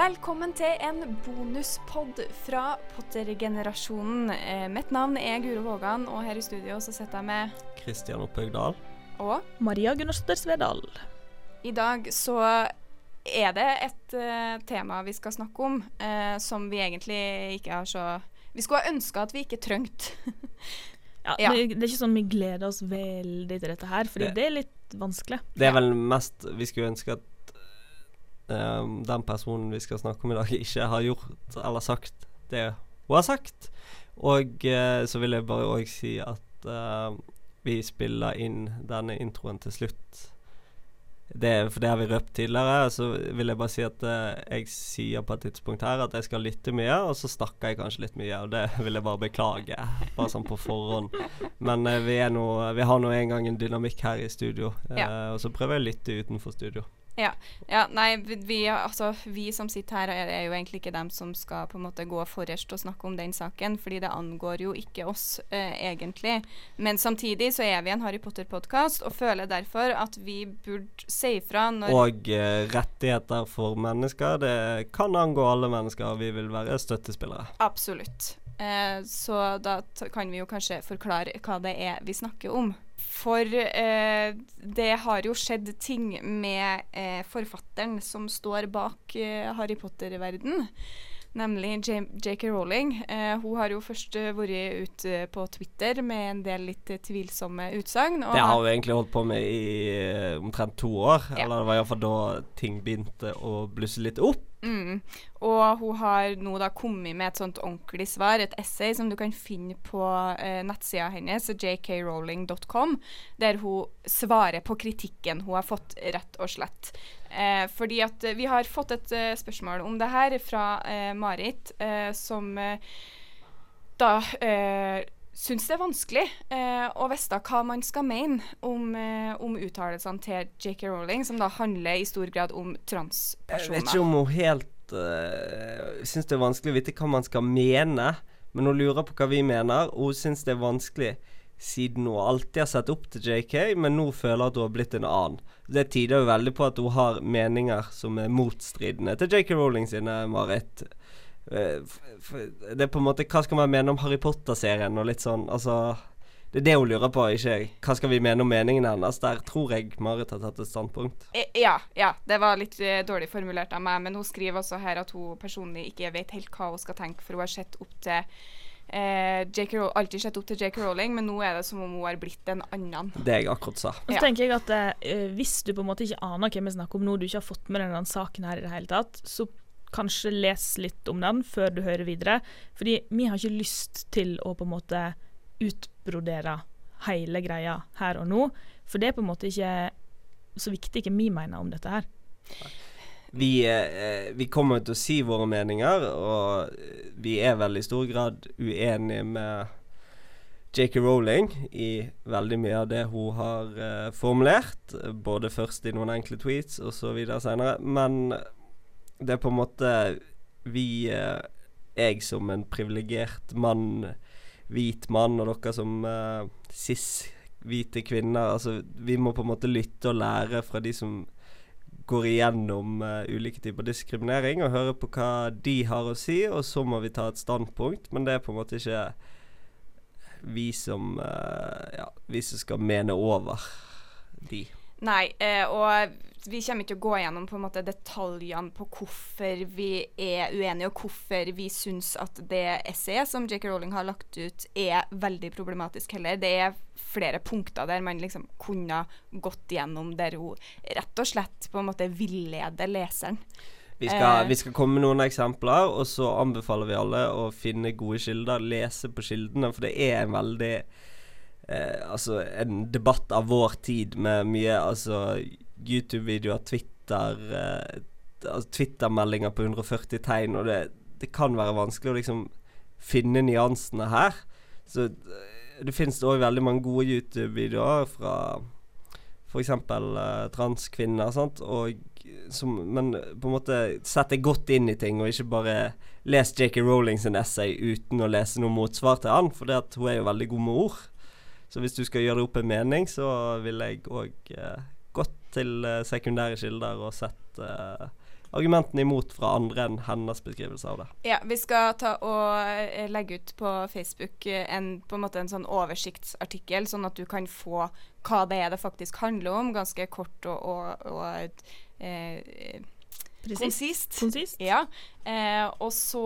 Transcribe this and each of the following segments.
Velkommen til en bonuspod fra Potter-generasjonen. Eh, mitt navn er Guro Vågan, og her i studio så sitter jeg med Kristian Opphøgdal. Og Maria Gunnarsdottir Svedal. i dag så er det et uh, tema vi skal snakke om, uh, som vi egentlig ikke har så Vi skulle ha ønska at vi ikke trengte. Ja, Ja. Det, det er ikke sånn vi gleder oss veldig til dette her, fordi Det- det er litt vanskelig. Det er vel mest Vi skulle ønske at eh, den personen vi skal snakke om i dag, ikke har gjort eller sagt det hun har sagt. Og eh, så vil jeg bare òg si at eh, vi spiller inn denne introen til slutt. Det, for det har vi røpt tidligere. Så vil jeg bare si at eh, jeg sier på et tidspunkt her at jeg skal lytte mye, og så snakker jeg kanskje litt mye. Og det vil jeg bare beklage, bare sånn på forhånd. Men eh, vi, nå, vi har nå en gang en dynamikk her i studio, eh, og så prøver jeg å lytte utenfor studio. Ja, nei, vi, vi, altså, vi som sitter her, er, er jo egentlig ikke dem som skal på en måte gå forrest og snakke om den saken, fordi det angår jo ikke oss eh, egentlig. Men samtidig så er vi en Harry Potter-podkast, og føler derfor at vi burde si ifra når Og eh, rettigheter for mennesker, det kan angå alle mennesker, vi vil være støttespillere. Absolutt. Eh, så da kan vi jo kanskje forklare hva det er vi snakker om. For eh, det har jo skjedd ting med eh, forfatteren som står bak eh, Harry Potter-verden. Nemlig JK Rowling. Eh, hun har jo først eh, vært ute på Twitter med en del litt eh, tvilsomme utsagn. Det har- hun egentlig holdt på med i eh, omtrent to år. Ja. Eller det var iallfall da ting begynte å blusse litt opp. Mm. Og hun har nå da kommet med et sånt ordentlig svar, et essay som du kan finne på eh, nettsida hennes, jkrowling.com, der hun svarer på kritikken hun har fått, rett og slett. Eh, fordi at vi har fått et uh, spørsmål om det her fra eh, Marit, eh, som eh, da syns det er vanskelig eh, å vite hva man skal mene om, eh, om uttalelsene til JK Rowling, som da handler i stor grad om transpersoner. Jeg vet ikke om hun helt uh, syns det er vanskelig å vite hva man skal mene, men hun lurer på hva vi mener, og hun syns det er vanskelig siden hun alltid har sett opp til JK, men nå føler at hun har blitt en annen. Det tyder jo veldig på at hun har meninger som er motstridende til JK Rowling sine, Marit. Eh, Det er på en måte Hva skal man mene om Harry Potter-serien og litt sånn, altså Det er det hun lurer på, ikke jeg. Hva skal vi mene om meningen hennes? Der tror jeg Marit har tatt et standpunkt. Eh, Ja, ja, det var litt eh, dårlig formulert av meg, men hun skriver også her at hun personlig ikke vet helt hva hun skal tenke, for hun har sett opp til eh, J.K. Row- alltid sett opp til Jake Rowling, men nå er det som om hun har blitt en annen. Det jeg akkurat sa. Og så Ja. tenker jeg at eh, Hvis du på en måte ikke aner hvem vi snakker om nå, du ikke har fått med denne saken her i det hele tatt, så kanskje les litt om den før du hører videre. Fordi vi har ikke lyst til å på en måte utbrodere hele greia her og nå. For det er på en måte ikke så viktig hva vi mener om dette her. Vi, eh, vi kommer til å si våre meninger, og vi er vel i stor grad uenige med J.K. Rowling i veldig mye av det hun har eh, formulert. Både først i noen enkle tweets og så videre senere. Men det er på en måte vi eh, Jeg som en privilegert mann, hvit mann, og dere som uh, cis-hvite kvinner Altså, vi må på en måte lytte og lære fra de som går igjennom uh, ulike typer diskriminering og høre på hva de har å si, og så må vi ta et standpunkt. Men det er på en måte ikke vi som uh, Ja, vi som skal mene over de. Nei, eh, og vi kommer ikke å gå gjennom på en måte detaljene på hvorfor vi er uenige, og hvorfor vi syns at det essayet som J.K. Rowling har lagt ut, er veldig problematisk heller. Det er flere punkter der man liksom kunne gått gjennom der hun rett og slett på en måte villeder leseren. Vi skal, Eh. vi skal komme med noen eksempler, og så anbefaler vi alle å finne gode kilder. Lese på kildene, for det er en veldig eh, Altså en debatt av vår tid med mye altså YouTube-videoer, Twitter eh, altså Twitter-meldinger på 140 tegn, og det, det kan være vanskelig å liksom finne nyansene her. Så eh, det finnes òg veldig mange gode YouTube-videoer fra f.eks. Eh, transkvinner, sant, og som, men på en måte sett godt inn i ting, og ikke bare les J.K. Rowling sin essay uten å lese noe motsvar til han, for det at hun er jo veldig god med ord. Så hvis du skal gjøre deg opp en mening, så vil jeg òg eh, gått til eh, sekundære kilder og sett eh, argumentene imot fra andre enn hennes beskrivelse av det. Ja, vi skal ta og eh, legge ut på Facebook en, på en måte en sånn oversiktsartikkel, sånn at du kan få hva det er det faktisk handler om, ganske kort og, og, og eh, konsist. Konsist. Ja. Eh, og så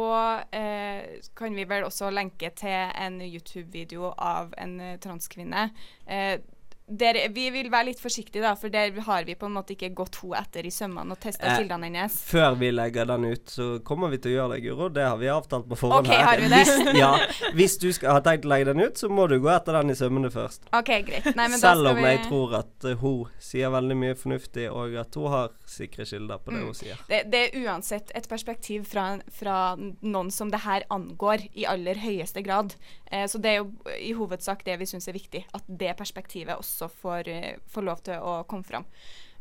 eh, kan vi vel også lenke til en YouTube-video av en eh, transkvinne. Eh, der, vi vil være litt forsiktige, da, for der har vi på en måte ikke gått henne etter i sømmene og testa Eh, kildene hennes. Før vi legger den ut, så kommer vi til å gjøre det, Guro. Det har vi avtalt på forhånd. OK, her. har vi det? Hvis, ja, hvis du skal har tenkt å legge den ut, så må du gå etter den i sømmene først. OK, greit. Nei, Selv om vi jeg tror at hun sier veldig mye fornuftig, og at hun har sikre kilder på det Mm. hun sier. det, det er uansett et perspektiv fra, fra noen som det her angår i aller høyeste grad. Eh, så det er jo i hovedsak det vi syns er viktig, at det perspektivet også får, eh, får lov til å komme fram.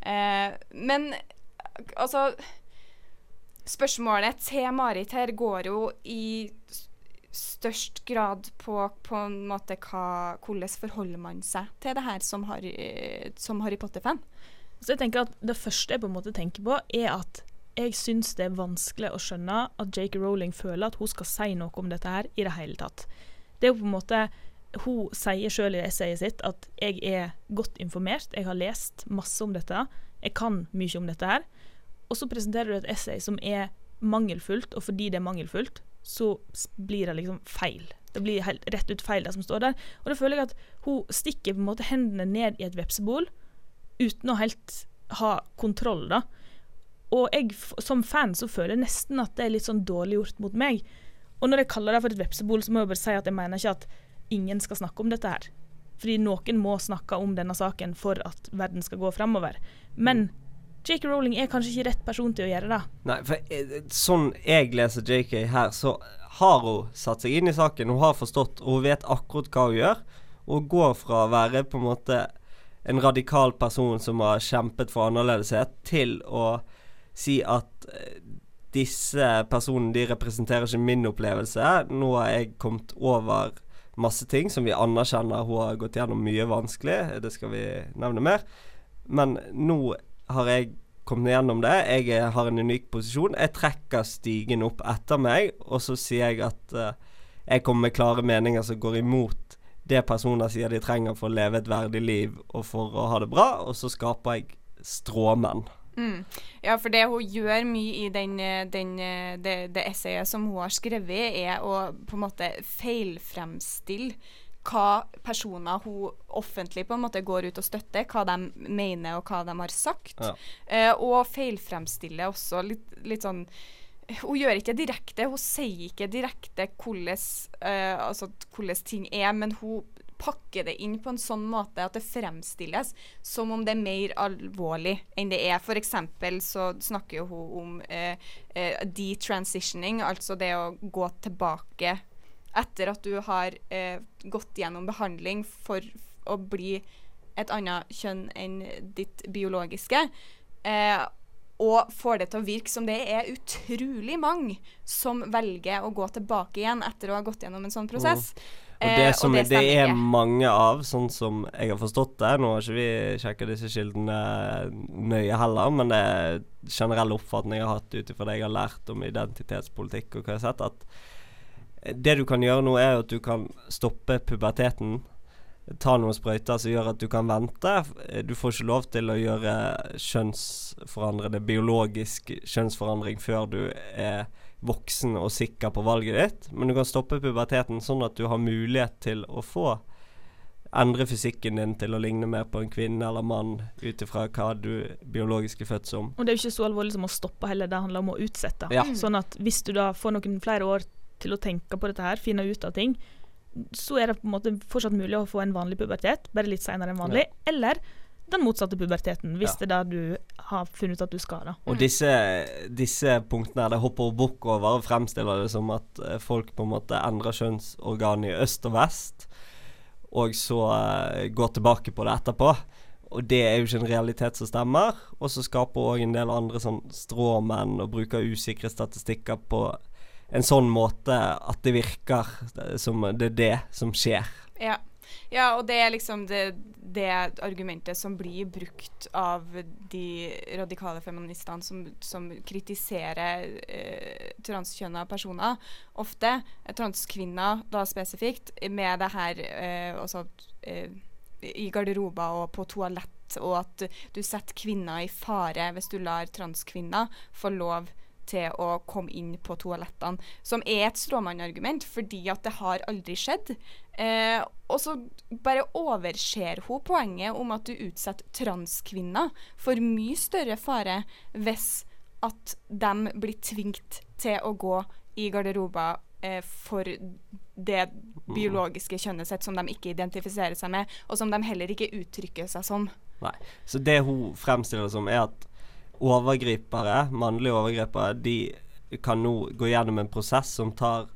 Eh, men altså Spørsmålet til Marit her går jo i størst grad på på en måte hva, hvordan forholder man seg til det her som Harry, som Harry Potter-fan. Så jeg tenker at Det første jeg på en måte tenker på, er at jeg syns det er vanskelig å skjønne at Jake Rowling føler at hun skal si noe om dette her i det hele tatt. Det er jo på en måte Hun sier sjøl i essayet sitt at jeg er godt informert, jeg har lest masse om dette, jeg kan mye om dette her. Og så presenterer du et essay som er mangelfullt, og fordi det er mangelfullt, så blir det liksom feil. Det blir helt, rett ut feil, det som står der. Og da føler jeg at hun stikker på en måte hendene ned i et vepsebol uten å helt ha kontroll, da. Og jeg som fan så føler jeg nesten at det er litt sånn dårlig gjort mot meg. Og når jeg kaller det for et vepsebol, så må jeg bare si at jeg mener ikke at ingen skal snakke om dette her. Fordi noen må snakke om denne saken for at verden skal gå framover. Men J.K. Rowling er kanskje ikke rett person til å gjøre det. Nei, for eh, sånn jeg leser JK her, så har hun satt seg inn i saken. Hun har forstått, og hun vet akkurat hva hun gjør. Og går fra å være på en måte en radikal person som har kjempet for annerledeshet, til å si at eh, disse personene de representerer ikke min opplevelse. Nå har jeg kommet over masse ting som vi anerkjenner. Hun har gått gjennom mye vanskelig, det skal vi nevne mer. Men nå har jeg kommet gjennom det. Jeg har en unik posisjon. Jeg trekker stigen opp etter meg, og så sier jeg at uh, jeg kommer med klare meninger som går imot det personer sier de trenger for å leve et verdig liv og for å ha det bra, og så skaper jeg stråmenn. Mm. Ja, for det hun gjør mye i den, eh, den, eh, det, det essayet som hun har skrevet, er å på en måte feilfremstille hva personer hun offentlig på en måte går ut og støtter, hva de mener og hva de har sagt. Ja. Eh, og feilfremstille også litt, litt sånn Hun gjør ikke direkte, hun sier ikke direkte hvordan, eh, altså, hvordan ting er, men hun pakker det inn på en sånn måte at det fremstilles som om det er mer alvorlig enn det er. Eksempel så snakker jo hun om eh, eh, detransitioning, altså det å gå tilbake etter at du har eh, gått gjennom behandling for å bli et annet kjønn enn ditt biologiske. Eh, og får det til å virke som det er utrolig mange som velger å gå tilbake igjen etter å ha gått gjennom en sånn prosess. Og Eh, det, som, det, det er mange av, sånn som jeg har forstått det Nå har ikke vi sjekka disse kildene nøye heller, men det er generell oppfatning jeg har hatt ut ifra det jeg har lært om identitetspolitikk og hva jeg har sett, at det du kan gjøre nå, er at du kan stoppe puberteten. Ta noen sprøyter som gjør at du kan vente. Du får ikke lov til å gjøre kjønnsforandrende, biologisk kjønnsforandring før du er voksen og sikker på valget ditt, men du kan stoppe puberteten sånn at du har mulighet til å få endre fysikken din til å ligne mer på en kvinne eller mann ut ifra hva du biologisk er født som. Og det er jo ikke så alvorlig som å stoppe heller, det handler om å utsette. Ja. Sånn at hvis du da får noen flere år til å tenke på dette her, finne ut av ting, så er det på en måte fortsatt mulig å få en vanlig pubertet, bare litt senere enn vanlig. Eller den motsatte puberteten, hvis Ja. det er det du har funnet ut at du skal. da. Og disse, disse punktene her, det hopper bukk over og fremstiller det som at eh, folk på en måte endrer kjønnsorgan i øst og vest, og så uh, går tilbake på det etterpå. Og det er jo ikke en realitet som stemmer. Og så skaper òg en del andre sånn stråmenn og bruker usikre statistikker på en sånn måte at det virker eh, som det er det som skjer. Ja. Ja, og det er liksom det, det argumentet som blir brukt av de radikale feministene som, som kritiserer eh, transkjønna personer, ofte, eh, transkvinner da spesifikt, med det her eh, også, eh, i garderober og på toalett, og at du setter kvinner i fare hvis du lar transkvinner få lov til å komme inn på toalettene. Som er et stråmannargument, fordi at det har aldri skjedd. Eh, og så bare overser hun poenget om at du utsetter transkvinner for mye større fare hvis at de blir tvingt til å gå i garderober eh, for det biologiske kjønnet sitt som de ikke identifiserer seg med, og som de heller ikke uttrykker seg som. Nei. Så det hun fremstiller det som, er at overgripere, mannlige overgripere, de kan nå gå gjennom en prosess som tar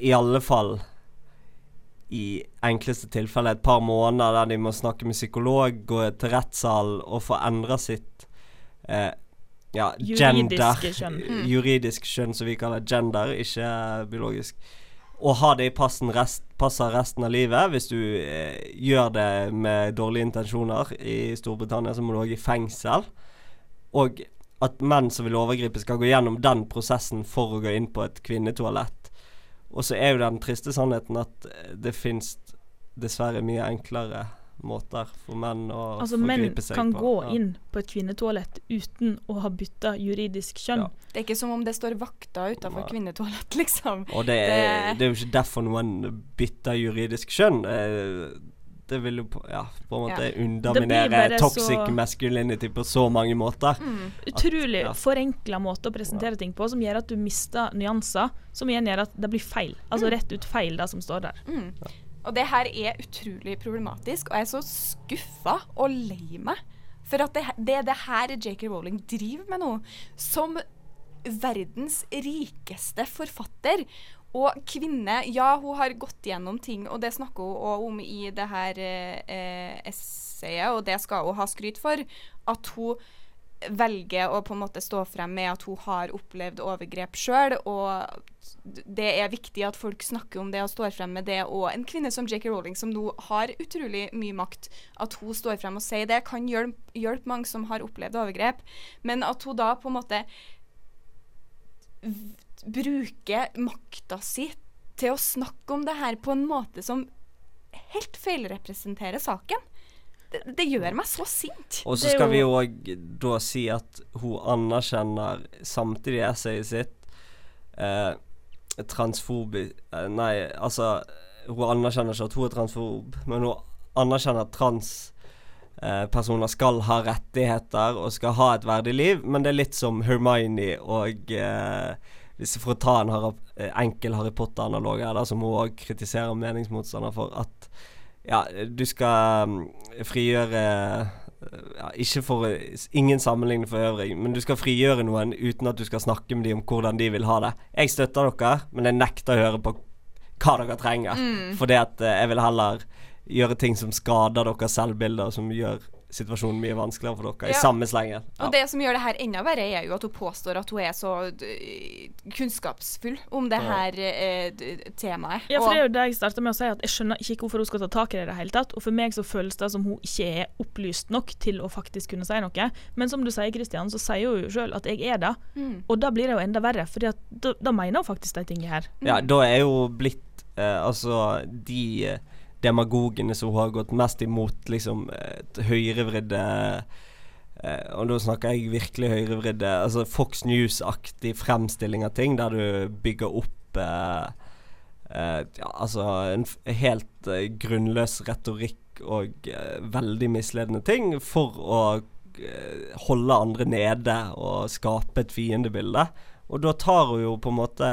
i alle fall i enkleste tilfelle et par måneder der de må snakke med psykolog, gå til rettssal og få endra sitt eh, ja, Juridiske gender. kjønn. Mm. Juridisk kjønn, som vi kaller gender, ikke biologisk. Og ha det i passen rest, passer resten av livet. Hvis du eh, gjør det med dårlige intensjoner i Storbritannia, så må du òg i fengsel. Og at menn som vil overgripe, skal gå gjennom den prosessen for å gå inn på et kvinnetoalett. Og så er jo den triste sannheten at eh, det fins dessverre mye enklere måter for menn å Altså, menn forgripe seg kan gå Ja. inn på et kvinnetoalett uten å ha bytta juridisk kjønn. Ja. Det er ikke som om det står vakter utafor Nei. kvinnetoalett, liksom. Og det er, Det- det er jo ikke derfor noen bytter juridisk kjønn. Det, vil jo på, ja, på en måte ja. blir underminere toxic så- masculinity på så mange måter. Mm. Utrolig ja. forenkla måte å presentere ting på, som gjør at du mister nyanser, som igjen gjør at det blir feil. Altså rett ut feil, det som står der. Mm. Og det her er utrolig problematisk, og jeg er så skuffa og lei meg. For at det, det er det her J.K. Rowling driver med nå. Som verdens rikeste forfatter. Og kvinne, ja, hun har gått gjennom ting, og det snakker hun òg om i det her eh, essayet, og det skal hun ha skryt for. At hun velger å på en måte stå frem med at hun har opplevd overgrep sjøl, og det er viktig at folk snakker om det og står frem med det. Og en kvinne som J.K. Rowling, som nå har utrolig mye makt, at hun står frem og sier det, kan hjelpe, hjelpe mange som har opplevd overgrep. Men at hun da på en måte bruker makta si til å snakke om det her på en måte som helt feilrepresenterer saken. Det, det gjør meg så sint. Og så skal vi òg da si at hun anerkjenner samtidig essayet sitt eh, transfobi... Eh, nei, altså Hun anerkjenner ikke at hun er transfob, men hun anerkjenner at transpersoner eh, personer skal ha rettigheter og skal ha et verdig liv, men det er litt som Hermione og eh, hvis For å ta en Harry, eh, enkel Harry Potter-analog her, da, som hun òg kritisere meningsmotstander for, at ja, du skal mm, frigjøre ja, ikke for Ingen sammenligning for øvrig, men du skal frigjøre noen uten at du skal snakke med dem om hvordan de vil ha det. Jeg støtter dere, men jeg nekter å høre på hva dere trenger. Mm. Fordi at eh, jeg vil heller gjøre ting som skader deres selvbilde, og som gjør situasjonen mye vanskeligere for dere, Ja. i samme slengen. Ja. Og det som gjør det her enda verre, er jo at hun påstår at hun er så kunnskapsfull om det her eh, temaet. Ja, for Og- det er jo det jeg starta med å si, at jeg skjønner ikke hvorfor hun skal ta tak i det i det hele tatt. Og for meg så føles det som hun ikke er opplyst nok til å faktisk kunne si noe. Men som du sier, Kristian, så sier hun jo sjøl at jeg er det. Mm. Og da blir det jo enda verre, for da, da mener hun faktisk de tingene her. Ja, da er jo blitt eh, Altså, de eh, demagogene som har gått mest imot, liksom et høyrevridde Uh, Og da snakker jeg virkelig høyrevridde Altså Fox News-aktig fremstilling av ting, der du bygger opp uh, uh, ja, altså en helt eh, grunnløs retorikk og eh, veldig misledende ting for å eh, holde andre nede og skape et fiendebilde. Og da tar hun jo på en måte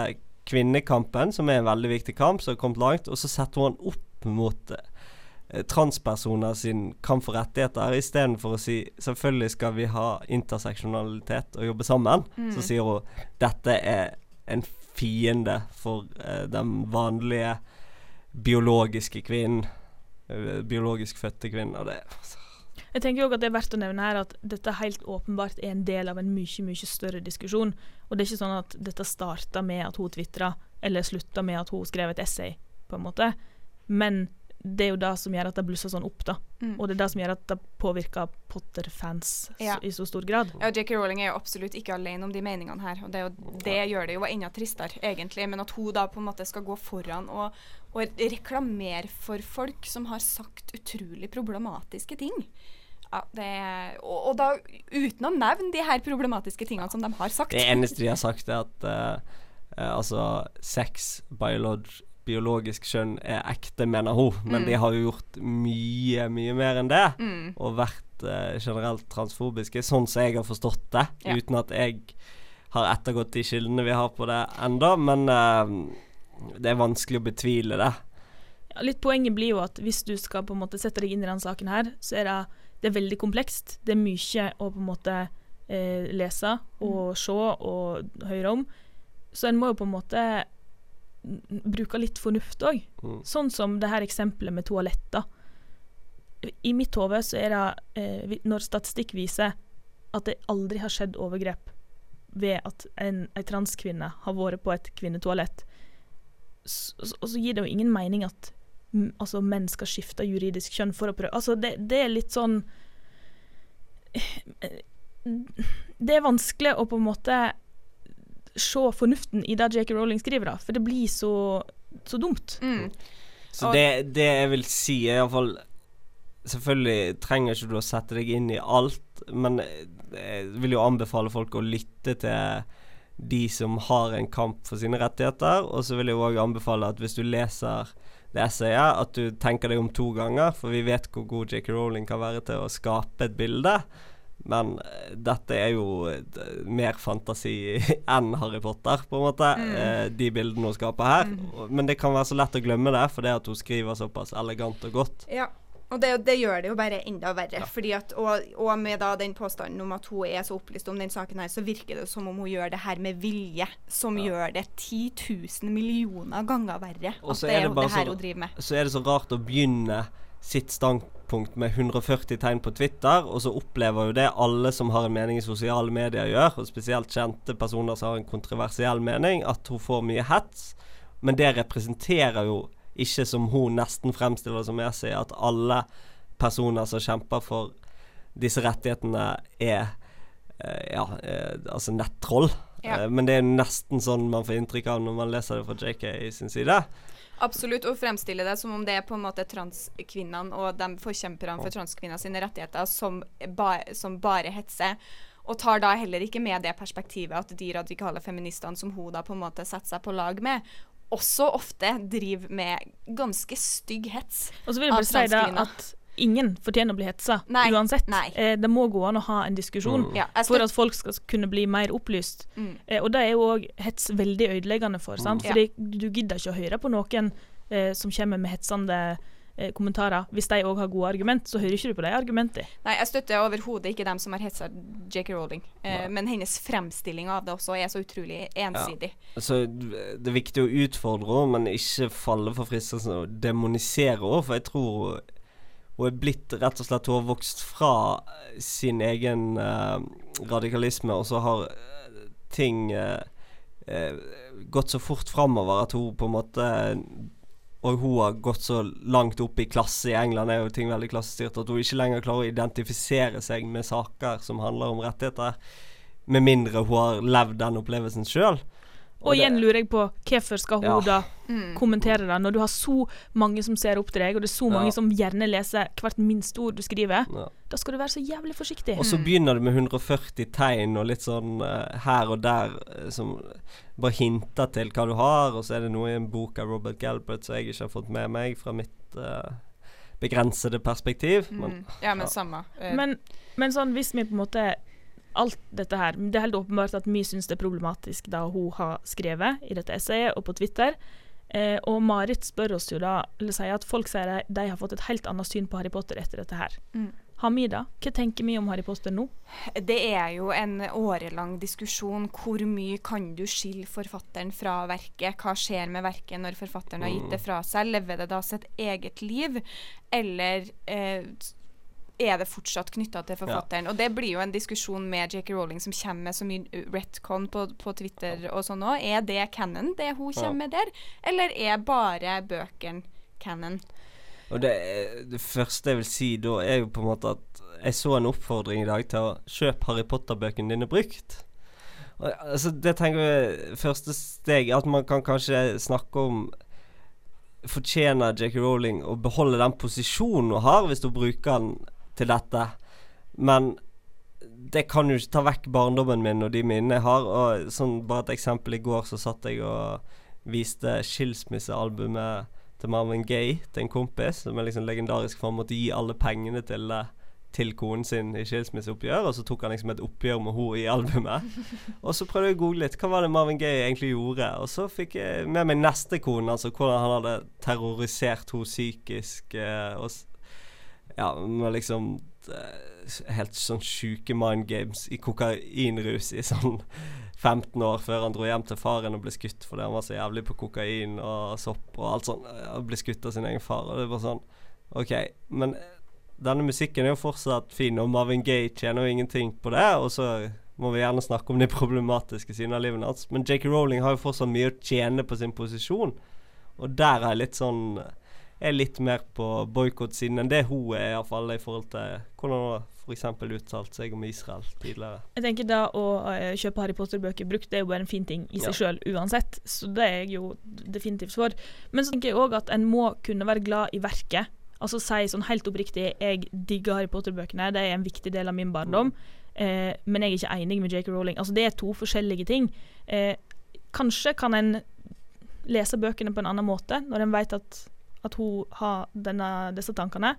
kvinnekampen, som er en veldig viktig kamp, som har kommet langt, og så setter hun den opp mot eh, transpersoner sin kamp for rettigheter, istedenfor å si selvfølgelig skal vi ha interseksjonalitet og jobbe sammen. Mm. Så sier hun dette er en fiende for eh, den vanlige biologiske kvinnen. eh, biologisk fødte kvinnen. Og det Jeg tenker også at det er verdt å nevne her at dette helt åpenbart er en del av en mye mye større diskusjon. Og det er ikke sånn at dette starta med at hun tvitra, eller slutta med at hun skrev et essay, på en måte. Men det er jo det som gjør at det blusser sånn opp, da. Mm. Og det er det som gjør at det påvirker Potter-fans Ja. i så stor grad. Ja, J.K. Rowling er jo absolutt ikke alene om de meningene her. Og det, er jo, det gjør det jo enda tristere, egentlig. Men at hun da på en måte skal gå foran og, og reklamere for folk som har sagt utrolig problematiske ting. Ja, det er, og, og da uten å nevne de her problematiske tingene som de har sagt. Det eneste de har sagt, er at uh, altså sex, biolog, biologisk kjønn, er ekte, mener hun. Men Mm. de har jo gjort mye, mye mer enn det. Mm. Og vært uh, generelt transfobiske, sånn som jeg har forstått det. Ja. Uten at jeg har ettergått de kildene vi har på det enda Men uh, det er vanskelig å betvile det. Ja, litt Poenget blir jo at hvis du skal på en måte sette deg inn i den saken her, så er det, det er veldig komplekst. Det er mye å på en måte eh, lese og se og høre om. Så en må jo på en måte n- bruke litt fornuft òg. Mm. Sånn som det her eksempelet med toaletter. I mitt hode så er det eh, Når statistikk viser at det aldri har skjedd overgrep ved at en, en transkvinne har vært på et kvinnetoalett, så, så, og så gir det jo ingen mening at m, altså, menn skal skifte juridisk kjønn for å prøve Altså, det, det er litt sånn Det er vanskelig å på en måte se fornuften i det J.K. Rowling skriver, da, for det blir så, så dumt. Mm. Så det, det jeg vil si, er iallfall Selvfølgelig trenger ikke du å sette deg inn i alt, men jeg vil jo anbefale folk å lytte til de som har en kamp for sine rettigheter. Og så vil jeg òg anbefale at hvis du leser det essayet, at du tenker deg om to ganger, for vi vet hvor god J.K. Rowling kan være til å skape et bilde. Men eh, dette er jo eh, mer fantasi enn Harry Potter, på en måte. Mm. de bildene hun skaper her. Mm. Men det kan være så lett å glemme det, fordi at hun skriver såpass elegant og godt. Ja. Og det, det gjør det jo bare enda verre. Fordi at, og, og med den påstanden om at hun er så opplyst om den saken her, så virker det som om hun gjør det her med vilje. Som gjør det 10 000 millioner ganger verre. Og At det er det er det her så- hun driver med. Så er det så rart å begynne sitt standpunkt med 140 tegn på Twitter, og så opplever jo det alle som har en mening i sosiale medier gjør, og spesielt kjente personer som har en kontroversiell mening, at hun får mye hets. Men det representerer jo ikke som hun nesten fremstiller det som jeg sier, at alle personer som kjemper for disse rettighetene er eh, ja, eh, altså nettroll. Ja. Eh, men det er nesten sånn man får inntrykk av når man leser det fra JK i sin side. Absolutt, og fremstille det som om det er på en måte transkvinnene og de forkjemperne for transkvinner sine rettigheter som, ba, som bare hetser. Og tar da heller ikke med det perspektivet at de radikale feministene som hun da på en måte setter seg på lag med, også ofte driver med ganske stygg hets. Og så vil jeg bare si det at ingen fortjener å bli hetsa, Nei, uansett. nei. Eh, det må gå an å ha en diskusjon Mm. Ja, for at folk skal kunne bli mer opplyst. Mm. Eh, og det er jo òg hets veldig ødeleggende for, sant? Ja. Fordi du gidder ikke å høre på noen eh, som kommer med hetsende eh, kommentarer. Hvis de òg har gode argument, så hører ikke du på de argumentene. Nei, jeg støtter overhodet ikke dem som har hetsa J.K. Rowling. Eh, men hennes fremstilling av det også er så utrolig ensidig. Så det er viktig å utfordre henne, men ikke falle for fristelsen å demonisere henne. For jeg tror hun er blitt rett og slett Hun har vokst fra sin egen eh, radikalisme, og så har eh, ting eh, eh, gått så fort framover at hun på en måte og hun har gått så langt opp i klasse i England, er jo ting veldig klassestyrt, at hun ikke lenger klarer å identifisere seg med saker som handler om rettigheter, med mindre hun har levd den opplevelsen sjøl. Og igjen lurer jeg på hvorfor skal hun Ja. da Mm. kommentere det, når du har så mange som ser opp til deg, og det er så mange Ja. som gjerne leser hvert minste ord du skriver, Ja. da skal du være så jævlig forsiktig. Og så begynner du med 140 tegn og litt sånn uh, her og der eh, som bare hinter til hva du har, og så er det noe i en bok av Robert Galbraith som jeg ikke har fått med meg fra mitt uh, begrensede perspektiv. Men Mm. Ja, men ja. samme. Eh, Men, men sånn, hvis vi på en måte Alt dette her Det er helt åpenbart at mye syns det er problematisk da hun har skrevet i dette essayet og på Twitter. Eh, og Marit spør oss jo da, eller sier at folk sier de, de har fått et helt annet syn på Harry Potter etter dette her. Mm. Hamida. Hva tenker vi om Harry Potter nå? Det er jo en årelang diskusjon. Hvor mye kan du skille forfatteren fra verket? Hva skjer med verket når forfatteren har gitt det fra seg? Lever det da sitt eget liv, eller eh, er det fortsatt knytta til forfatteren? Og det blir jo en diskusjon med J.K. Rowling som kommer med så mye retcon på, på Twitter og sånn òg. Er det canon, det hun Ja. kommer med der, eller er bare bøkene canon? Og det, det, første jeg vil si da, er jo på en måte at jeg så en oppfordring i dag til å kjøpe Harry Potter-bøkene dine brukt. Og, altså, det tenker jeg første steg At man kan kanskje snakke om Fortjener J.K. Rowling å beholde den posisjonen hun har, hvis hun bruker den til dette? Men det kan jo ikke ta vekk barndommen min og de minnene jeg har. Og sånn Bare et eksempel. I går så satt jeg og viste skilsmissealbumet til Marvin Gaye til en kompis, som er liksom legendarisk for han måtte gi alle pengene til det til konen sin i skilsmisseoppgjør, og så tok han liksom et oppgjør med henne i albumet. Og så prøvde jeg å google litt hva var det Marvin Gaye egentlig gjorde, og så fikk jeg med meg neste kone, altså hvordan han hadde terrorisert henne psykisk, eh, og ja, med liksom eh, helt sånn sjuke mind games i kokainrus i sånn 15 år før han dro hjem til faren og ble skutt fordi han var så jævlig på kokain og sopp og alt sånt. Og ble skutt av sin egen far. Og det var sånn OK, men denne musikken er jo fortsatt fin, og Marvin Gaye tjener jo ingenting på det. Og så må vi gjerne snakke om de problematiske sidene av livet hans. Men J.K. Rowling har jo fortsatt mye å tjene på sin posisjon, og der er jeg litt sånn er litt mer på boikott-siden enn det hun er, iallfall i forhold til hvordan hun f.eks. uttalt seg om Israel tidligere. Jeg tenker da å uh, kjøpe Harry Potter-bøker brukt, det er jo bare en fin ting i seg ja. sjøl uansett, så det er jeg jo definitivt for. Men så tenker jeg òg at en må kunne være glad i verket. Altså si sånn helt oppriktig jeg digger Harry Potter-bøkene, det er en viktig del av min barndom. Mm. Eh, men jeg er ikke enig med J.K. Rowling. Altså Det er to forskjellige ting. Eh, kanskje kan en lese bøkene på en annen måte når en vet at at hun har denne, disse tankene.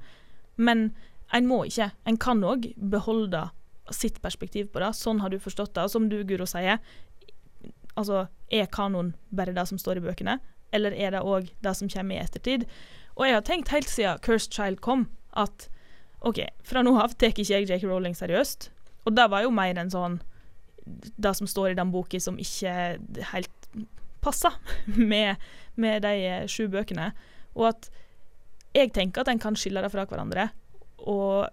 Men en må ikke. En kan òg beholde sitt perspektiv på det. Sånn har du forstått det. Og som du, Guro, sier, altså er kanon bare det som står i bøkene? Eller er det òg det som kommer i ettertid? Og jeg har tenkt helt siden Cursed Child kom, at OK, fra nå av tar ikke jeg Jake Rowling seriøst. Og det var jo mer enn sånn det som står i den boka som ikke helt passer med, med de sju bøkene. Og at jeg tenker at en kan skille det fra hverandre. Og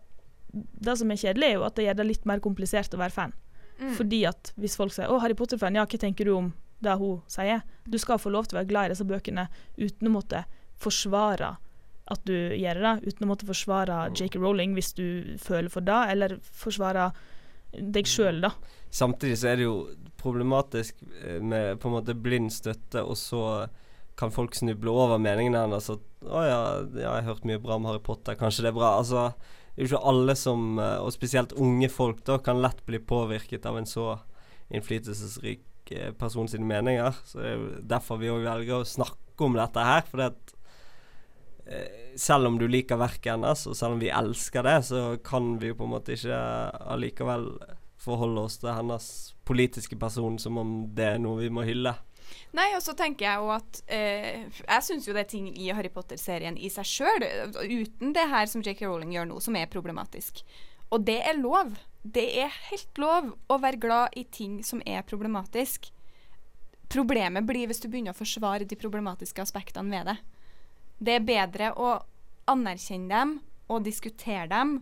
det som er kjedelig, er jo at det gjør det litt mer komplisert å være fan. Mm. Fordi at hvis folk sier 'Å, Harry Potter-fan, ja, hva tenker du om det hun sier?' Du skal få lov til å være glad i disse bøkene uten å måtte forsvare at du gjør det, uten å måtte forsvare Jake Rowling hvis du føler for det, eller forsvare deg sjøl, da. Samtidig så er det jo problematisk eh, med på en måte blind støtte, og så kan folk snuble over meningene hennes. 'Å ja, jeg har hørt mye bra om Harry Potter, kanskje det er bra'. Altså, det er jo ikke alle som, eh, og spesielt unge folk, da, kan lett bli påvirket av en så innflytelsesrik eh, person sine meninger. Så det er jo derfor vi òg velger å snakke om dette her. For det at eh, selv om du liker verket hennes, og selv om vi elsker det, så kan vi jo på en måte ikke allikevel forholde oss til hennes politiske person som om det er noe vi må hylle. Nei, og så tenker jeg jo at eh, Jeg syns jo det er ting i Harry Potter-serien i seg sjøl, uten det her som J.K. Rowling gjør nå, som er problematisk. Og det er lov. Det er helt lov å være glad i ting som er problematisk. Problemet blir hvis du begynner å forsvare de problematiske aspektene ved det. Det er bedre å anerkjenne dem og diskutere dem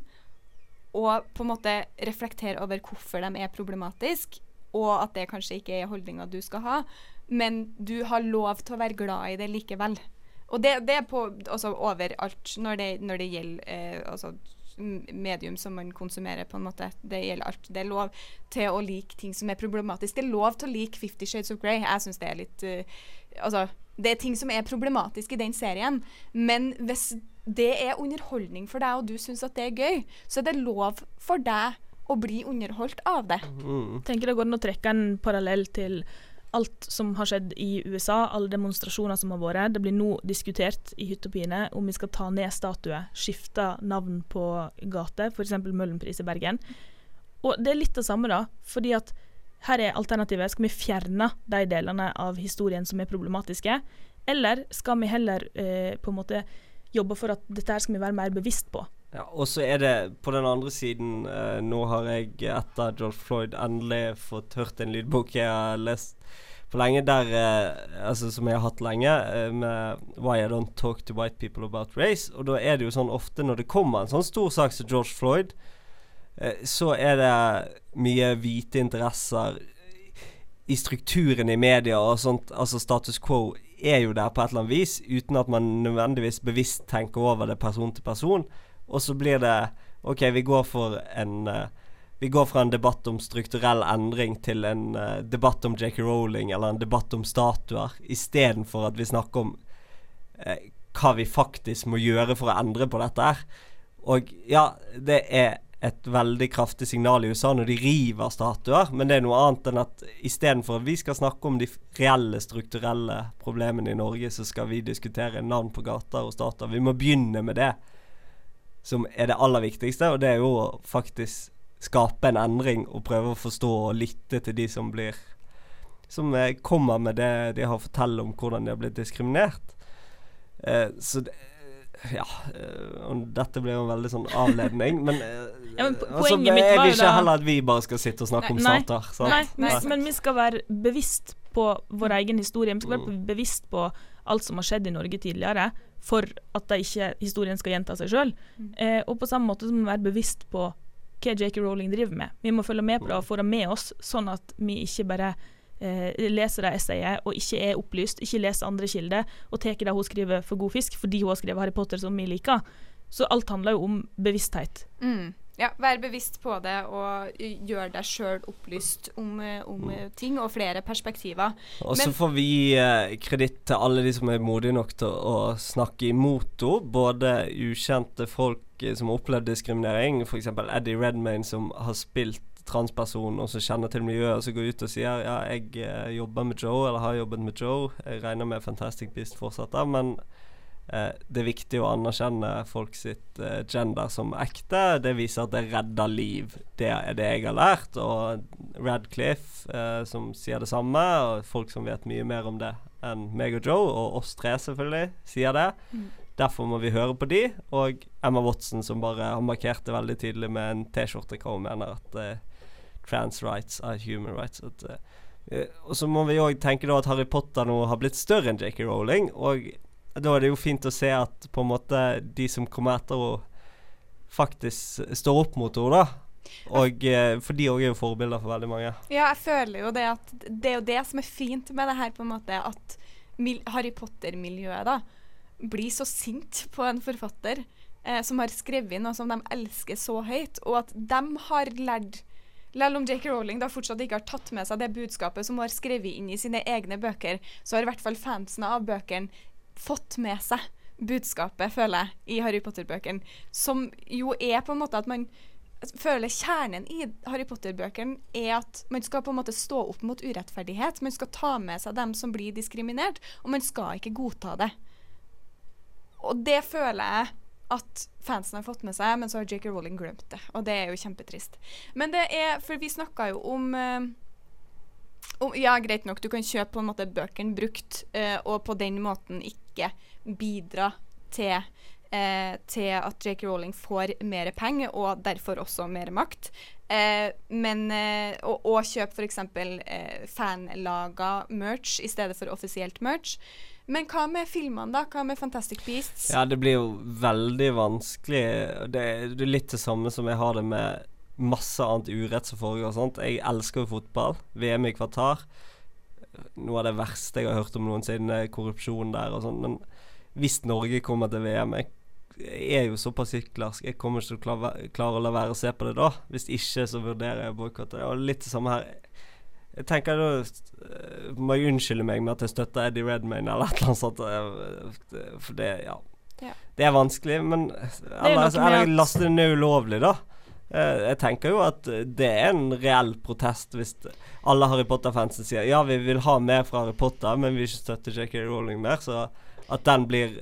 og på en måte reflektere over hvorfor de er problematiske, og at det kanskje ikke er holdninga du skal ha, men du har lov til å være glad i det likevel. Og det, det er på, altså, overalt når det, når det gjelder eh, altså, medium som man konsumerer, på en måte. Det gjelder alt. Det er lov til å like ting som er problematisk. Det er lov til å like Fifty Shades of Grey. Jeg syns det er litt uh, Altså, det er ting som er problematisk i den serien, men hvis det er underholdning for deg, og du syns at det er gøy, så er det lov for deg å bli underholdt av det. Mm. Tenker det går an å trekke en parallell til alt som har skjedd i USA, alle demonstrasjoner som har vært. Det blir nå diskutert i hytt og pine om vi skal ta ned statuer, skifte navn på gater, f.eks. Møhlenpris i Bergen. Og det er litt det samme, da. fordi at her er alternativet. Skal vi fjerne de delene av historien som er problematiske, eller skal vi heller eh, på en måte jobbe for at dette her skal vi være mer bevisst på? Ja, og så er det på den andre siden eh, Nå har jeg etter George Floyd endelig fått hørt en lydbok jeg har lest for lenge, der eh, Altså som jeg har hatt lenge, eh, med Why I Don't Talk to White People About Race. Og da er det jo sånn ofte når det kommer en sånn stor sak som George Floyd, eh, så er det mye hvite interesser i strukturen i media og sånt, altså status quo, er jo der på et eller annet vis, uten at man nødvendigvis bevisst tenker over det person til person. Og så blir det OK, vi går for en uh, vi går fra en debatt om strukturell endring til en uh, debatt om J.K. Rowling eller en debatt om statuer, istedenfor at vi snakker om uh, hva vi faktisk må gjøre for å endre på dette her. Og ja, det er et veldig kraftig signal i USA når de river statuer, men det er noe annet enn at istedenfor at vi skal snakke om de reelle strukturelle problemene i Norge, så skal vi diskutere navn på gater og statuer. Vi må begynne med det som er det aller viktigste, og det er jo å faktisk skape en endring og prøve å forstå og lytte til de som blir Som eh, kommer med det de har å fortelle om hvordan de har blitt diskriminert. Eh, så det, ja eh, Dette blir jo en veldig sånn avledning, men, eh, Ja, men altså, jeg vil ikke heller at vi bare skal sitte og snakke om Nei. stater. sant? Nei, men, Nei. men vi skal være bevisst på vår egen historie. Vi skal være Mm. bevisst på alt som har skjedd i Norge tidligere, for at det ikke, historien skal gjenta seg sjøl. Mm. Eh, og på samme måte så må vi være bevisst på hva J.K. Rowling driver med. Vi må følge med på det og få det med oss, sånn at vi ikke bare eh, leser det essayet og ikke er opplyst, ikke leser andre kilder og tar det hun skriver for god fisk fordi hun har skrevet Harry Potter som vi liker. Så alt handler jo om bevissthet. Mm. Ja, vær bevisst på det og gjør deg sjøl opplyst om, eh, om eh, ting og flere perspektiver. Og så får vi eh, kreditt til alle de som er modige nok til å snakke imot henne. Både ukjente folk eh, som har opplevd diskriminering, f.eks. Eddie Redmayne som har spilt transperson og som kjenner til miljøet, og som går ut og sier ja, jeg eh, jobber med Joe, eller har jobbet med Joe. Jeg regner med Fantastic Beast fortsetter, men det er viktig å anerkjenne folk sitt eh, gender som ekte. Det viser at det redder liv. Det er det jeg har lært. Og Radcliffe, eh, som sier det samme, og folk som vet mye mer om det enn meg og Joe, og oss tre selvfølgelig, sier det. Mm. Derfor må vi høre på de, og Emma Watson som bare har markert det veldig tydelig med en T-skjorte hva hun mener at eh, trans rights are human rights. At, eh, eh, og så må vi òg tenke da at Harry Potter nå har blitt større enn J.K. Rowling, og da er det jo fint å se at på en måte de som kommer etter henne, faktisk står opp mot henne, da. Og eh, For de òg er jo forbilder for veldig mange. Ja, jeg føler jo det at det er jo det som er fint med det her, på en måte, at Harry Potter-miljøet da blir så sint på en forfatter eh, som har skrevet noe som de elsker så høyt, og at de har lært selv om J.K. Rowling da fortsatt ikke har tatt med seg det budskapet som hun har skrevet inn i sine egne bøker, så har i hvert fall fansene av bøkene fått med seg budskapet, føler jeg, i Harry Potter-bøkene. Som jo er på en måte at man føler kjernen i Harry Potter-bøkene er at man skal på en måte stå opp mot urettferdighet. Man skal ta med seg dem som blir diskriminert, og man skal ikke godta det. Og det føler jeg at fansen har fått med seg, men så har J.K. Rowling glemt det. Og det er jo kjempetrist. Men det er For vi snakka jo om, eh, om Ja, greit nok, du kan kjøpe på en måte bøkene brukt, eh, og på den måten ikke bidra til eh, til at J.K. Rowling får mer penger, og derfor også mer makt. Eh, men eh, Og, og kjøpe f.eks. Eh, fanlaga merch i stedet for offisielt merch. Men hva med filmene, da? Hva med Fantastic Beasts? Ja, det blir jo veldig vanskelig. Det er litt det samme som jeg har det med masse annet urett som foregår. Sant? Jeg elsker jo fotball. VM i Qatar. Noe av det verste jeg har hørt om noensinne, korrupsjon der og sånn. Men hvis Norge kommer til VM Jeg er jo såpass hyklersk. Jeg kommer ikke til å klare, klare å la være å se på det da. Hvis ikke, så vurderer jeg å boikotte. Og litt det samme her. Jeg tenker da eh, Må jeg unnskylde meg med at jeg støtter Eddie Redmayne eller et eller annet sånt. eh, For det, ja. Ja. Det er vanskelig, men Eller, eller laste det ned ulovlig, da. Eh, jeg tenker jo at det er en reell protest hvis alle Harry Potter-fansen sier ja, vi vil ha mer fra Harry Potter, men vi vil ikke støtte J.K. Rowling mer. Så at den blir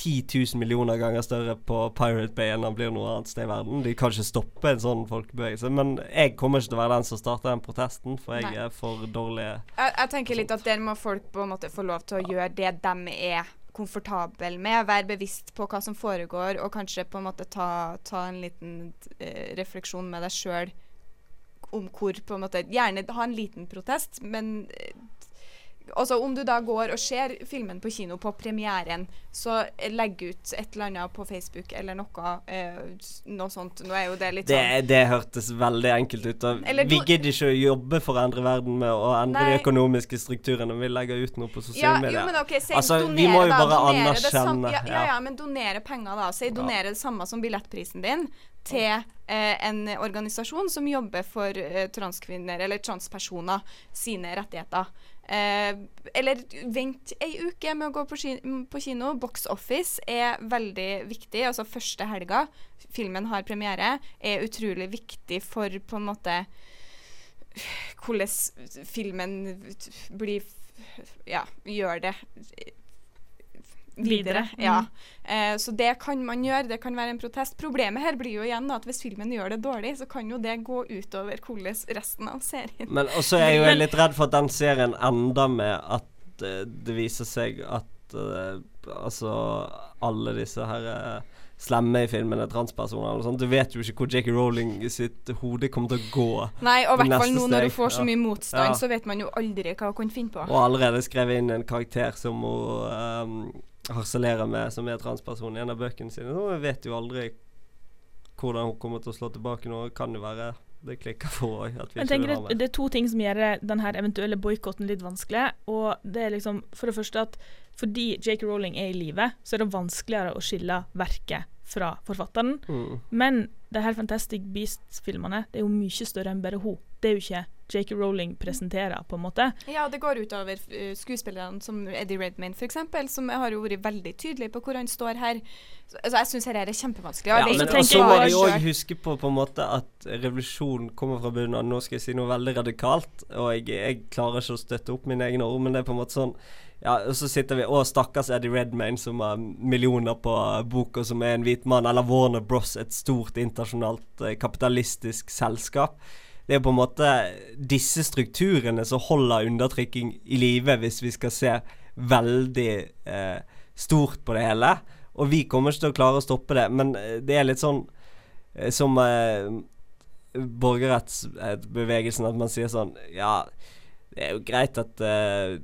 10 000 millioner ganger større på Pirate Bay enn den blir noe annet sted i verden. De kan ikke stoppe en sånn folkebevegelse. Men jeg kommer ikke til å være den som starter den protesten, for jeg Nei. er for dårlig Jeg, jeg tenker litt at der må folk på en måte få lov til å gjøre det de er komfortable med. Være bevisst på hva som foregår, og kanskje på en måte ta, ta en liten eh, refleksjon med deg sjøl om hvor på en måte Gjerne ha en liten protest, men eh, Altså Om du da går og ser filmen på kino på premieren, så legg ut et eller annet på Facebook eller noe, eh, noe sånt. Nå er jo det litt Det, sånn det hørtes veldig enkelt ut. Eller vi gidder ikke å jobbe for å endre verden med å endre Nei. de økonomiske strukturene. Vi legger ut noe på ja, sosiale jo, medier. men ok, si Altså, donere, vi må jo bare anerkjenne, ja, ja, ja. ja, men donere penger, da. Si donere det samme som billettprisen din til eh, en organisasjon som jobber for eh, transkvinner eller transpersoner sine rettigheter. Eh, eller vent ei uke med å gå på, på kino. Box Office er veldig viktig. Altså første helga filmen har premiere, er utrolig viktig for på en måte hvordan filmen blir Ja, gjør det videre. Videre, mm. Ja. Eh, så det kan man gjøre, det kan være en protest. Problemet her blir jo igjen da, at hvis filmen gjør det dårlig, så kan jo det gå utover hvordan resten av serien Men også er jeg jo litt redd for at den serien ender med at uh, det viser seg at uh, altså alle disse her uh, slemme i filmen er transpersoner eller sånt. Du vet jo ikke hvor Jake Rowling sitt hode kommer til å gå. Nei, og i hvert fall nå når du får så mye motstand, Ja. så vet man jo aldri hva hun kan finne på. Og allerede skrevet inn en karakter som hun um, harselerer med, som er transperson i en av bøkene sine. Så vi vet jo aldri hvordan hun kommer til å slå tilbake nå. Kan jo være det klikker for òg. Jeg det, det er to ting som gjør den eventuelle boikotten litt vanskelig. Og det er liksom For det første at fordi Jake Rowling er i live, så er det vanskeligere å skille verket fra forfatteren. Mm. Men de her Fantastic Beasts-filmene det er jo mye større enn bare hun. Det er jo ikke J.K. Rowling presenterer, på en måte. Ja, det går utover uh, skuespillerne som Eddie Redmayne f.eks., som har jo vært veldig tydelig på hvor han står her. Så, altså, jeg syns dette er kjempevanskelig. Ja, men også må vi òg huske på på en måte at revolusjonen kommer fra bunnen av. Nå skal jeg si noe veldig radikalt, og jeg, jeg klarer ikke å støtte opp mine egne ord, men det er på en måte sånn ja, og så sitter vi Å, stakkars Eddie Redmayne som har millioner på boka, som er en hvit mann. Eller Warner Bros, et stort internasjonalt eh, kapitalistisk selskap. Det er på en måte disse strukturene som holder undertrykking i live, hvis vi skal se veldig eh, stort på det hele. Og vi kommer ikke til å klare å stoppe det, men eh, det er litt sånn eh, som eh, borgerrettsbevegelsen, at man sier sånn Ja, det er jo greit at eh,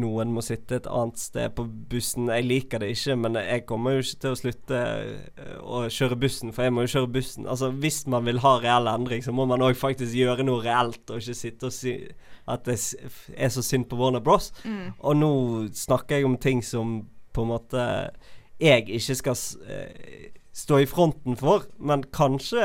noen må sitte et annet sted på bussen. Jeg liker det ikke, men jeg kommer jo ikke til å slutte eh, å kjøre bussen, for jeg må jo kjøre bussen. Altså, Hvis man vil ha reell endring, så må man òg faktisk gjøre noe reelt, og ikke sitte og si at det er så synd på Warner Bros. Mm. Og nå snakker jeg om ting som på en måte jeg ikke skal eh, stå i fronten for, men kanskje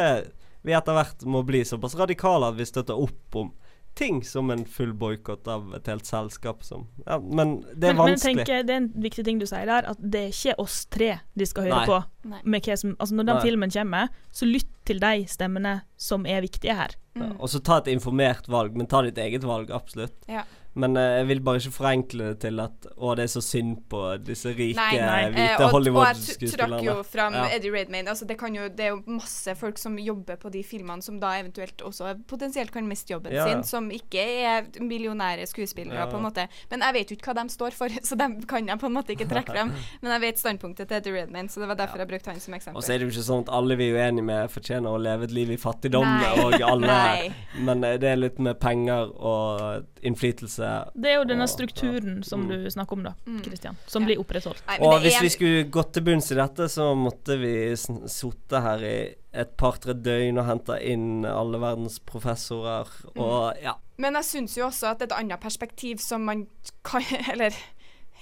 vi etter hvert må bli såpass radikale at vi støtter opp om ting som en full boikott av et helt selskap som Ja, men det er men, men tenk, det er en viktig ting du sier der, at det er ikke oss tre de skal høre Nei. på. Nei. Med hva som, altså når den Nei. filmen kommer, så lytt til de stemmene som er viktige her. Ja, Mm. og så ta et informert valg, men ta ditt eget valg, absolutt. Ja. Men eh, jeg vil bare ikke forenkle det til at å, det er så synd på disse rike, Nei, nei. Eh, hvite og, og jeg trakk jo fram Ja. Eddie Redmayne. Altså, det, kan jo, det er jo masse folk som jobber på de filmene, som da eventuelt også potensielt kan miste jobben Ja. sin, som ikke er millionære skuespillere, Ja. på en måte. Men jeg vet jo ikke hva de står for, så dem kan jeg på en måte ikke trekke frem. Men jeg vet standpunktet til Eddie Redmayne, så det var derfor jeg brukte han som eksempel. Og så er det jo ikke sånn at alle vi er uenige med fortjener å leve et liv i fattigdom, Nei. og alle Men eh, det er litt med penger og innflytelse. Det er jo denne strukturen som Mm. du snakker om, da, Kristian, som Ja. blir opprettholdt. Nei, Og hvis vi skulle gått til bunns i dette, så måtte vi sitte her i et par-tre døgn og hente inn alle verdens professorer Mm. og ja. Men jeg syns jo også at et annet perspektiv som man kan Eller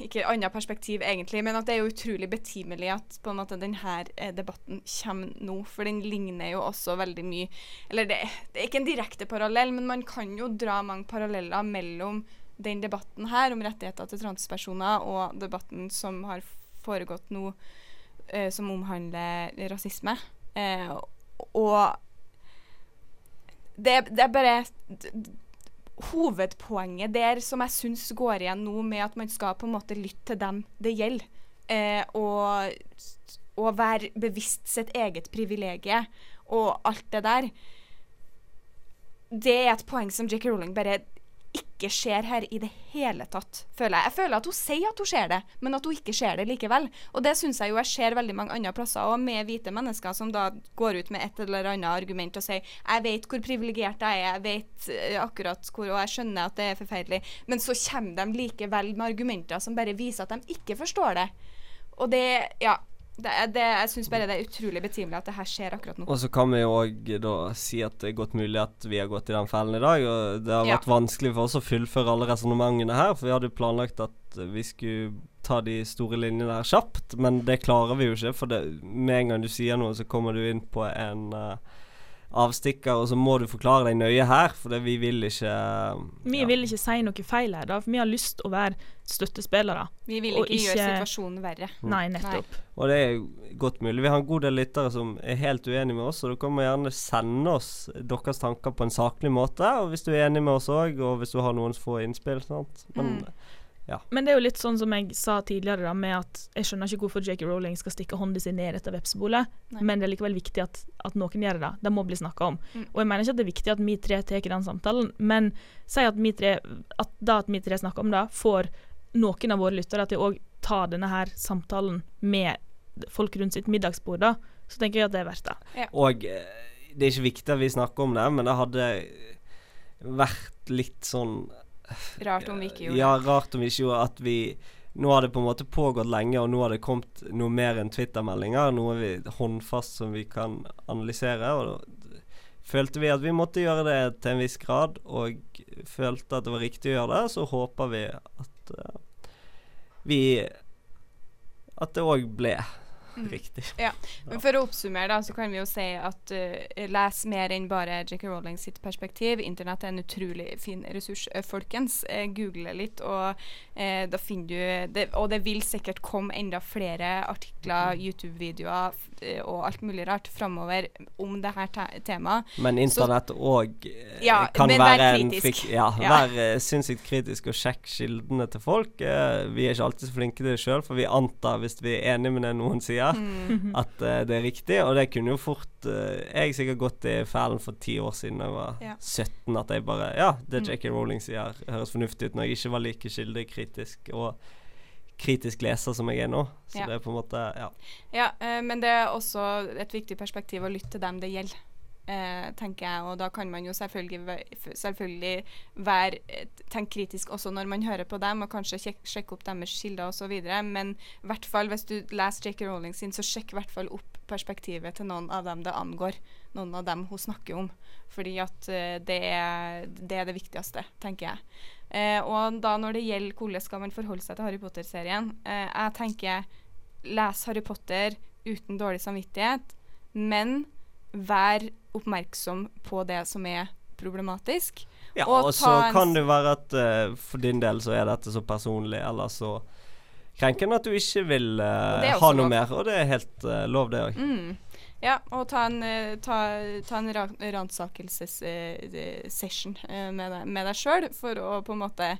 ikke et annet perspektiv egentlig, men at det er jo utrolig betimelig at på en måte denne eh, debatten kommer nå. For den ligner jo også veldig mye Eller det, det er ikke en direkte parallell, men man kan jo dra mange paralleller mellom den debatten her om rettigheter til transpersoner og debatten som har foregått nå, eh, som omhandler rasisme. Eh, og det, det er bare hovedpoenget der som jeg syns går igjen nå, med at man skal på en måte lytte til dem det gjelder, eh, og, og være bevisst sitt eget privilegium og alt det der, det er et poeng som J.K. Rowling bare ikke skjer her i det hele tatt, føler jeg. Jeg føler at hun sier at hun ser det, men at hun ikke ser det likevel. Og det syns jeg jo jeg ser veldig mange andre plasser òg, med hvite mennesker som da går ut med et eller annet argument og sier jeg vet hvor privilegert jeg er, jeg vet uh, akkurat hvor, og jeg skjønner at det er forferdelig, men så kommer de likevel med argumenter som bare viser at de ikke forstår det. Og det, ja, det, det, jeg syns bare det er utrolig betimelig at det her skjer akkurat nå. Og så kan vi jo òg da si at det er godt mulig at vi har gått i den fellen i dag. Og det har Ja. vært vanskelig for oss å fullføre alle resonnementene her, for vi hadde planlagt at vi skulle ta de store linjene her kjapt, men det klarer vi jo ikke. For det, med en gang du sier noe, så kommer du inn på en eh, avstikker, og så må du forklare deg nøye her, for det, vi vil ikke Vi vil ikke si noe feil her, da, for vi har lyst til å være støttespillere. Vi vil ikke, ikke, gjøre situasjonen verre. Nei, nettopp. Og det er godt mulig. Vi har en god del lyttere som er helt uenige med oss, og dere må gjerne sende oss deres tanker på en saklig måte. Og hvis du er enig med oss òg, og hvis du har noen få innspill. Sant? Men Mm. Men det er jo litt sånn som jeg sa tidligere, da, med at jeg skjønner ikke hvorfor J.K. Rowling skal stikke hånda si ned etter vepsebolet, men det er likevel viktig at, at noen gjør det. Det må bli snakka om. Mm. Og jeg mener ikke at det er viktig at vi tre tar den samtalen, men si at vi tre, at da at vi tre snakker om det, får noen av våre lyttere til å òg ta denne her samtalen med folk rundt sitt middagsbord, da, så tenker jeg at det er verdt det. Og eh, det er ikke viktig at vi snakker om det, men det hadde vært litt sånn Rart om vi ikke gjorde det. Ja, rart om vi ikke gjorde at vi Nå har det på en måte pågått lenge, og nå har det kommet noe mer enn Twitter-meldinger. Noe vi, håndfast som vi kan analysere. Og da følte vi at vi måtte gjøre det til en viss grad, og følte at det var riktig å gjøre det. Så håper vi at uh, vi At det òg ble Mm. riktig. Men for å oppsummere, da, så kan vi jo si at uh, les mer enn bare J.K. Rowling sitt perspektiv. Internett er en utrolig fin ressurs, eh, folkens. Uh, Google litt, og uh, da finner du det, Og det vil sikkert komme enda flere artikler, YouTube-videoer f- eh, og alt mulig rart framover om det her te temaet. Men internett òg Ja, kan men vær være en kritisk. frik... Ja, Ja. vær sinnssykt kritisk og sjekk kildene til folk. Vi er ikke alltid så flinke til det sjøl, for vi antar, hvis vi er enige med det noen sier, Mm. at uh, det er riktig. Og det kunne jo fort uh, Jeg sikkert gått i fælen for ti år siden da jeg var Ja. 17, at jeg bare Ja, det Mm. J.K. Rowling sier, høres fornuftig ut, når jeg ikke var like kildekritisk og kritisk leser som jeg er nå. Så Ja. det er på en måte Ja. Ja, uh, men det er også et viktig perspektiv å lytte til dem det gjelder. Eh, tenker jeg, og da kan man jo selvfølgelig, selvfølgelig være eh, tenke kritisk også når man hører på dem, og kanskje sjek, sjekke opp deres kilder osv. Men hvert fall hvis du leser J.K. Rowling sin, så sjekk i hvert fall opp perspektivet til noen av dem det angår. Noen av dem hun snakker om. Fordi at eh, det, er, det er det viktigste, tenker jeg. Eh, og da når det gjelder hvordan skal man forholde seg til Harry Potter-serien, eh, jeg tenker les Harry Potter uten dårlig samvittighet, men vær oppmerksom på det som er problematisk. Ja, Og og så kan det være at uh, for din del så er dette så personlig, eller så krenkende at du ikke vil er ha noe lov. mer. Og det er helt uh, lov, det òg. Mm. Ja, og ta en, ta, ta en ra ransakelsessession uh, med, med deg sjøl, for å på en måte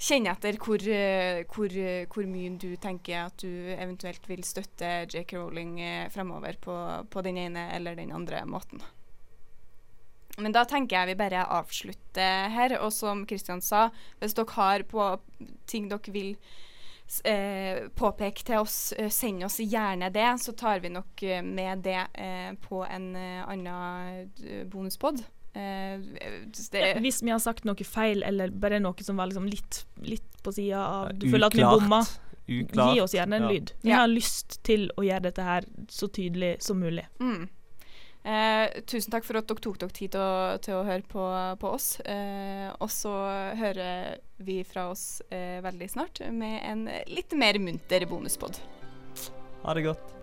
kjenne etter hvor, eh, hvor, eh, hvor mye du tenker at du eventuelt vil støtte J.K. Rowling uh, fremover på, på den ene eller den andre måten. Men da tenker jeg vi bare avslutter her. Og som Kristian sa, hvis dere har på ting dere vil eh, påpeke til oss, eh, send oss gjerne det, så tar vi nok eh, med det eh, på en eh, annen eh, bonuspod. Eh, det, Ja, hvis vi har sagt noe feil, eller bare noe som var liksom litt, litt på sida av Du føler at vi bomma, Uklart. gi oss gjerne en Ja. lyd. Vi Ja. har lyst til å gjøre dette her så tydelig som mulig. mm. eh, tusen takk for at dere tok dere tid til å, til å høre på, på oss. Eh, og så hører vi fra oss eh, veldig snart med en litt mer munter bonuspod. Ha det godt.